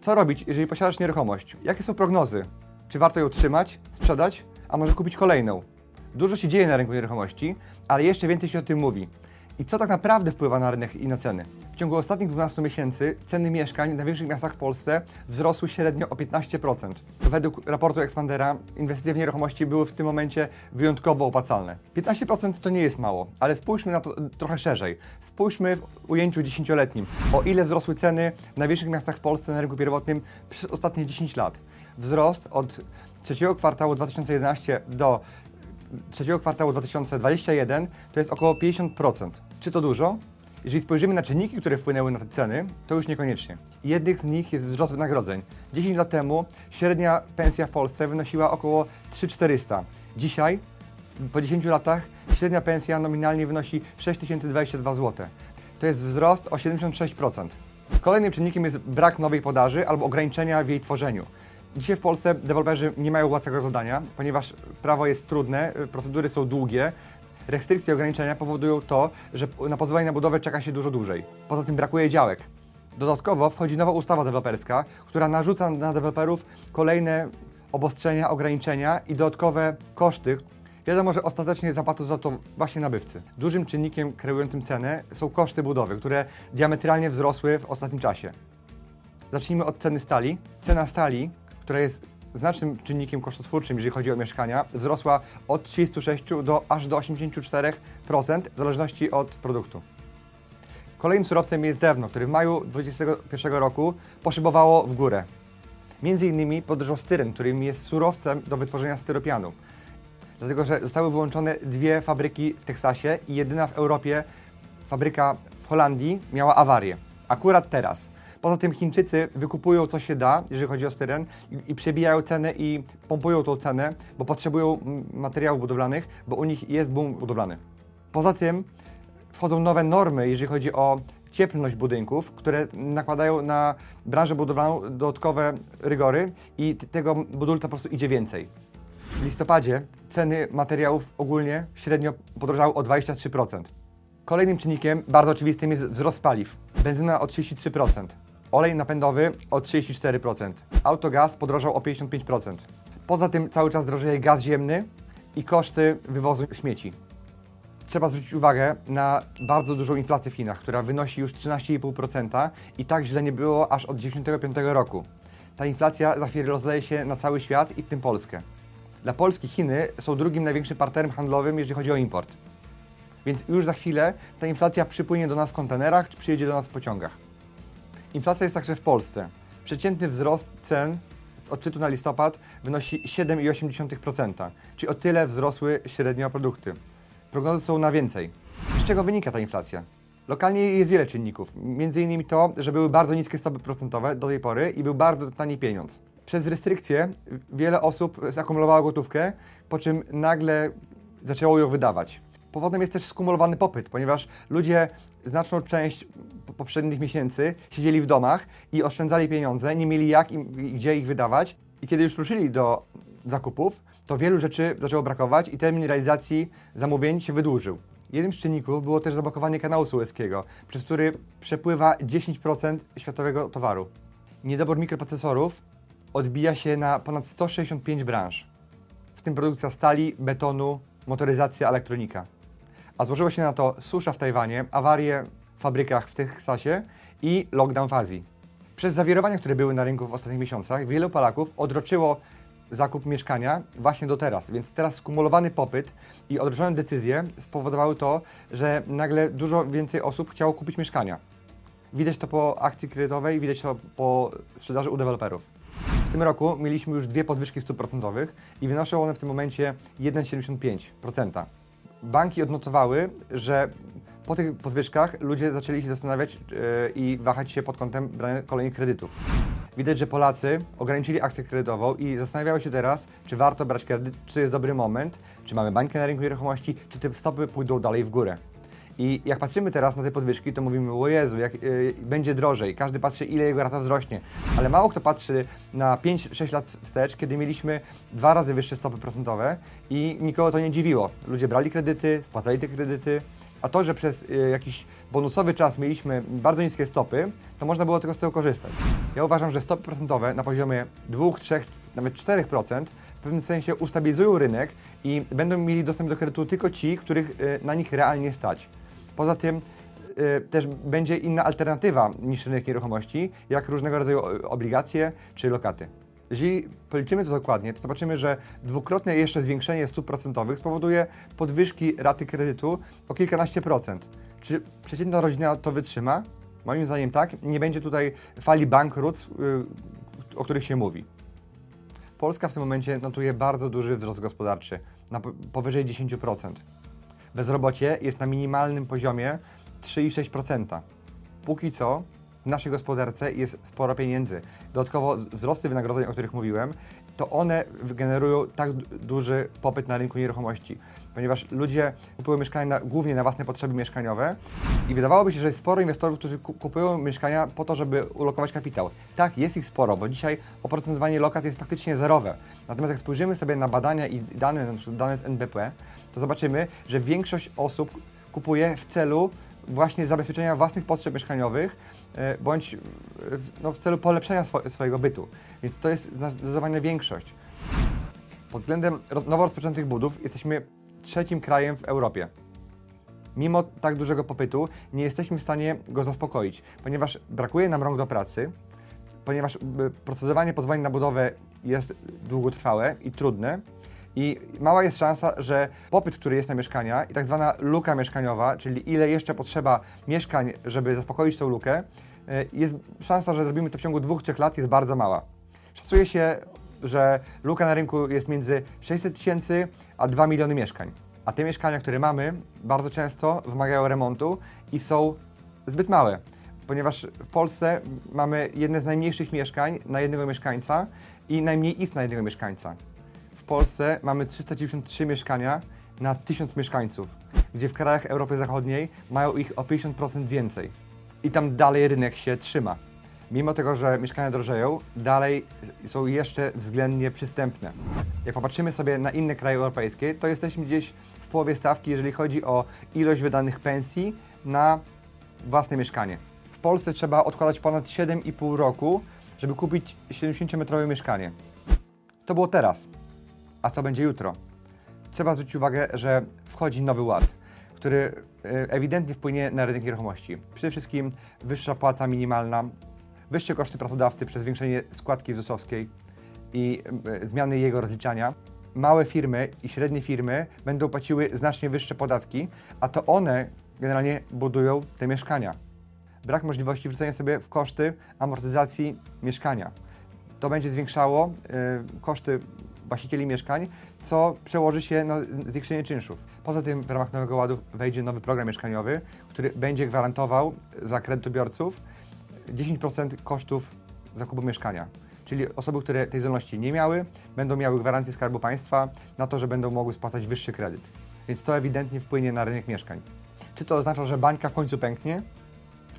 Co robić, jeżeli posiadasz nieruchomość? Jakie są prognozy? Czy warto ją trzymać, sprzedać, a może kupić kolejną? Dużo się dzieje na rynku nieruchomości, ale jeszcze więcej się o tym mówi. I co tak naprawdę wpływa na rynek i na ceny? W ciągu ostatnich 12 miesięcy ceny mieszkań na większych miastach w Polsce wzrosły średnio o 15%. Według raportu Expandera inwestycje w nieruchomości były w tym momencie wyjątkowo opłacalne. 15% to nie jest mało, ale spójrzmy na to trochę szerzej. Spójrzmy w ujęciu dziesięcioletnim, o ile wzrosły ceny w największych miastach w Polsce na rynku pierwotnym przez ostatnie 10 lat. Wzrost od trzeciego kwartału 2011 do trzeciego kwartału 2021 to jest około 50%. Czy to dużo? Jeżeli spojrzymy na czynniki, które wpłynęły na te ceny, to już niekoniecznie. Jednym z nich jest wzrost wynagrodzeń. 10 lat temu średnia pensja w Polsce wynosiła około 3400. Dzisiaj, po 10 latach, średnia pensja nominalnie wynosi 6022 zł. To jest wzrost o 76%. Kolejnym czynnikiem jest brak nowej podaży albo ograniczenia w jej tworzeniu. Dzisiaj w Polsce deweloperzy nie mają łatwego zadania, ponieważ prawo jest trudne, procedury są długie, restrykcje i ograniczenia powodują to, że na pozwolenie na budowę czeka się dużo dłużej. Poza tym brakuje działek. Dodatkowo wchodzi nowa ustawa deweloperska, która narzuca na deweloperów kolejne obostrzenia, ograniczenia i dodatkowe koszty. Wiadomo, że ostatecznie zapłacą za to właśnie nabywcy. Dużym czynnikiem kreującym cenę są koszty budowy, które diametralnie wzrosły w ostatnim czasie. Zacznijmy od ceny stali. Cena stali, która jest znacznym czynnikiem kosztotwórczym, jeżeli chodzi o mieszkania, wzrosła od 36 do aż do 84% w zależności od produktu. Kolejnym surowcem jest drewno, które w maju 2021 roku poszybowało w górę. Między innymi podróżał styren, którym jest surowcem do wytworzenia styropianu. Dlatego, że zostały wyłączone dwie fabryki w Teksasie i jedyna w Europie fabryka w Holandii miała awarię. Akurat teraz. Poza tym Chińczycy wykupują co się da, jeżeli chodzi o styren i, i przebijają cenę i pompują tą cenę, bo potrzebują materiałów budowlanych, bo u nich jest boom budowlany. Poza tym wchodzą nowe normy, jeżeli chodzi o cieplność budynków, które nakładają na branżę budowlaną dodatkowe rygory i tego budulca po prostu idzie więcej. W listopadzie ceny materiałów ogólnie średnio podrożały o 23%. Kolejnym czynnikiem bardzo oczywistym jest wzrost paliw. Benzyna o 33%, olej napędowy o 34%, autogaz podrożał o 55%. Poza tym cały czas drożeje gaz ziemny i koszty wywozu śmieci. Trzeba zwrócić uwagę na bardzo dużą inflację w Chinach, która wynosi już 13,5% i tak źle nie było aż od 1995 roku. Ta inflacja za chwilę rozleje się na cały świat i w tym Polskę. Dla Polski Chiny są drugim największym partnerem handlowym, jeżeli chodzi o import. Więc już za chwilę ta inflacja przypłynie do nas w kontenerach, czy przyjedzie do nas w pociągach. Inflacja jest także w Polsce. Przeciętny wzrost cen z odczytu na listopad wynosi 7,8%, czyli o tyle wzrosły średnio produkty. Prognozy są na więcej. Z czego wynika ta inflacja? Lokalnie jest wiele czynników, innymi to, że były bardzo niskie stopy procentowe do tej pory i był bardzo tani pieniądz. Przez restrykcje wiele osób zakumulowało gotówkę, po czym nagle zaczęło ją wydawać. Powodem jest też skumulowany popyt, ponieważ ludzie znaczną część poprzednich miesięcy siedzieli w domach i oszczędzali pieniądze, nie mieli jak i gdzie ich wydawać. I kiedy już ruszyli do zakupów, to wielu rzeczy zaczęło brakować i termin realizacji zamówień się wydłużył. Jednym z czynników było też zablokowanie kanału sueskiego, przez który przepływa 10% światowego towaru. Niedobór mikroprocesorów odbija się na ponad 165 branż, w tym produkcja stali, betonu, motoryzacja, elektronika. A złożyło się na to susza w Tajwanie, awarie w fabrykach w Teksasie i lockdown w Azji. Przez zawirowania, które były na rynku w ostatnich miesiącach, wielu Polaków odroczyło zakup mieszkania właśnie do teraz. Więc teraz skumulowany popyt i odroczone decyzje spowodowały to, że nagle dużo więcej osób chciało kupić mieszkania. Widać to po akcji kredytowej, widać to po sprzedaży u deweloperów. W tym roku mieliśmy już dwie podwyżki stóp procentowych i wynoszą one w tym momencie 1,75%. Banki odnotowały, że po tych podwyżkach ludzie zaczęli się zastanawiać yy, i wahać się pod kątem brania kolejnych kredytów. Widać, że Polacy ograniczyli akcję kredytową i zastanawiają się teraz, czy warto brać kredyt, czy to jest dobry moment, czy mamy bańkę na rynku nieruchomości, czy te stopy pójdą dalej w górę. I jak patrzymy teraz na te podwyżki, to mówimy, o Jezu, jak, yy, będzie drożej. Każdy patrzy, ile jego rata wzrośnie. Ale mało kto patrzy na 5-6 lat wstecz, kiedy mieliśmy dwa razy wyższe stopy procentowe i nikogo to nie dziwiło. Ludzie brali kredyty, spłacali te kredyty, a to, że przez y, jakiś bonusowy czas mieliśmy bardzo niskie stopy, to można było tylko z tego korzystać. Ja uważam, że stopy procentowe na poziomie 2, 3, nawet 4% w pewnym sensie ustabilizują rynek i będą mieli dostęp do kredytu tylko ci, których y, na nich realnie stać. Poza tym y, też będzie inna alternatywa niż rynek nieruchomości, jak różnego rodzaju obligacje czy lokaty. Jeżeli policzymy to dokładnie, to zobaczymy, że dwukrotne jeszcze zwiększenie stóp procentowych spowoduje podwyżki raty kredytu o kilkanaście procent. Czy przeciętna rodzina to wytrzyma? Moim zdaniem tak. Nie będzie tutaj fali bankructw, yy, o których się mówi. Polska w tym momencie notuje bardzo duży wzrost gospodarczy, na powyżej 10%. Bezrobocie jest na minimalnym poziomie 3,6%. Póki co w naszej gospodarce jest sporo pieniędzy. Dodatkowo wzrosty wynagrodzeń, o których mówiłem, to one generują tak duży popyt na rynku nieruchomości, ponieważ ludzie kupują mieszkania na, głównie na własne potrzeby mieszkaniowe i wydawałoby się, że jest sporo inwestorów, którzy kupują mieszkania po to, żeby ulokować kapitał. Tak, jest ich sporo, bo dzisiaj oprocentowanie lokat jest praktycznie zerowe. Natomiast jak spojrzymy sobie na badania i dane, dane z NBP, to zobaczymy, że większość osób kupuje w celu właśnie zabezpieczenia własnych potrzeb mieszkaniowych, e, bądź no, w celu polepszenia swo swojego bytu. Więc to jest zdecydowanie większość. Pod względem nowo rozpoczętych budów jesteśmy trzecim krajem w Europie. Mimo tak dużego popytu nie jesteśmy w stanie go zaspokoić, ponieważ brakuje nam rąk do pracy, ponieważ procedowanie pozwoleń na budowę jest długotrwałe i trudne, i mała jest szansa, że popyt, który jest na mieszkania i tak zwana luka mieszkaniowa, czyli ile jeszcze potrzeba mieszkań, żeby zaspokoić tą lukę, e, jest szansa, że zrobimy to w ciągu dwóch, trzech lat, jest bardzo mała. Szacuje się, że luka na rynku jest między 600 tysięcy a 2 miliony mieszkań. A te mieszkania, które mamy, bardzo często wymagają remontu i są zbyt małe, ponieważ w Polsce mamy jedne z najmniejszych mieszkań na jednego mieszkańca i najmniej istn na jednego mieszkańca. Polsce mamy 393 mieszkania na 1000 mieszkańców, gdzie w krajach Europy Zachodniej mają ich o 50% więcej. I tam dalej rynek się trzyma. Mimo tego, że mieszkania drożeją, dalej są jeszcze względnie przystępne. Jak popatrzymy sobie na inne kraje europejskie, to jesteśmy gdzieś w połowie stawki, jeżeli chodzi o ilość wydanych pensji na własne mieszkanie. W Polsce trzeba odkładać ponad 7,5 roku, żeby kupić 70-metrowe mieszkanie. To było teraz. A co będzie jutro? Trzeba zwrócić uwagę, że wchodzi nowy ład, który e, ewidentnie wpłynie na rynek nieruchomości. Przede wszystkim wyższa płaca minimalna, wyższe koszty pracodawcy przez zwiększenie składki ZUS-owskiej i e, zmiany jego rozliczania. Małe firmy i średnie firmy będą płaciły znacznie wyższe podatki, a to one generalnie budują te mieszkania. Brak możliwości wrzucenia sobie w koszty amortyzacji mieszkania. To będzie zwiększało y, koszty właścicieli mieszkań, co przełoży się na zwiększenie czynszów. Poza tym w ramach Nowego Ładu wejdzie nowy program mieszkaniowy, który będzie gwarantował za kredytobiorców 10% kosztów zakupu mieszkania. Czyli osoby, które tej zdolności nie miały, będą miały gwarancję Skarbu Państwa na to, że będą mogły spłacać wyższy kredyt. Więc to ewidentnie wpłynie na rynek mieszkań. Czy to oznacza, że bańka w końcu pęknie?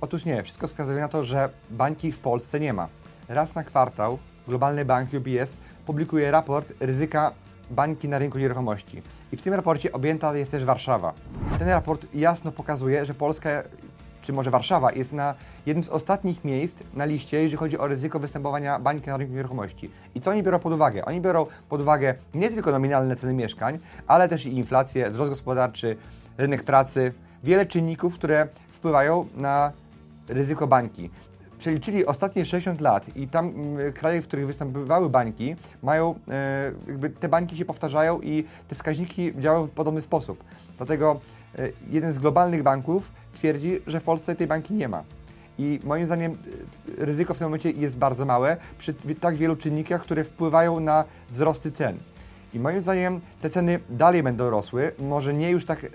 Otóż nie. Wszystko wskazuje na to, że bańki w Polsce nie ma. Raz na kwartał globalny bank UBS publikuje raport ryzyka bańki na rynku nieruchomości. I w tym raporcie objęta jest też Warszawa. Ten raport jasno pokazuje, że Polska, czy może Warszawa, jest na jednym z ostatnich miejsc na liście, jeżeli chodzi o ryzyko występowania bańki na rynku nieruchomości. I co oni biorą pod uwagę? Oni biorą pod uwagę nie tylko nominalne ceny mieszkań, ale też i inflację, wzrost gospodarczy, rynek pracy, wiele czynników, które wpływają na ryzyko bańki przeliczyli ostatnie 60 lat i tam mm, kraje, w których występowały bańki, mają, e, jakby te bańki się powtarzają i te wskaźniki działają w podobny sposób. Dlatego e, jeden z globalnych banków twierdzi, że w Polsce tej banki nie ma. I moim zdaniem e, ryzyko w tym momencie jest bardzo małe przy tak wielu czynnikach, które wpływają na wzrosty cen. I moim zdaniem te ceny dalej będą rosły, może nie już tak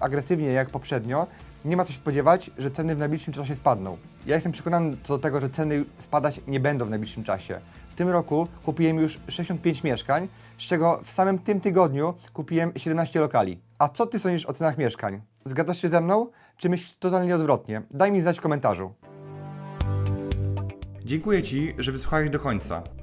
agresywnie jak poprzednio, nie ma co się spodziewać, że ceny w najbliższym czasie spadną. Ja jestem przekonany co do tego, że ceny spadać nie będą w najbliższym czasie. W tym roku kupiłem już 65 mieszkań, z czego w samym tym tygodniu kupiłem 17 lokali. A co ty sądzisz o cenach mieszkań? Zgadzasz się ze mną, czy myślisz totalnie odwrotnie? Daj mi znać w komentarzu. Dziękuję Ci, że wysłuchałeś do końca.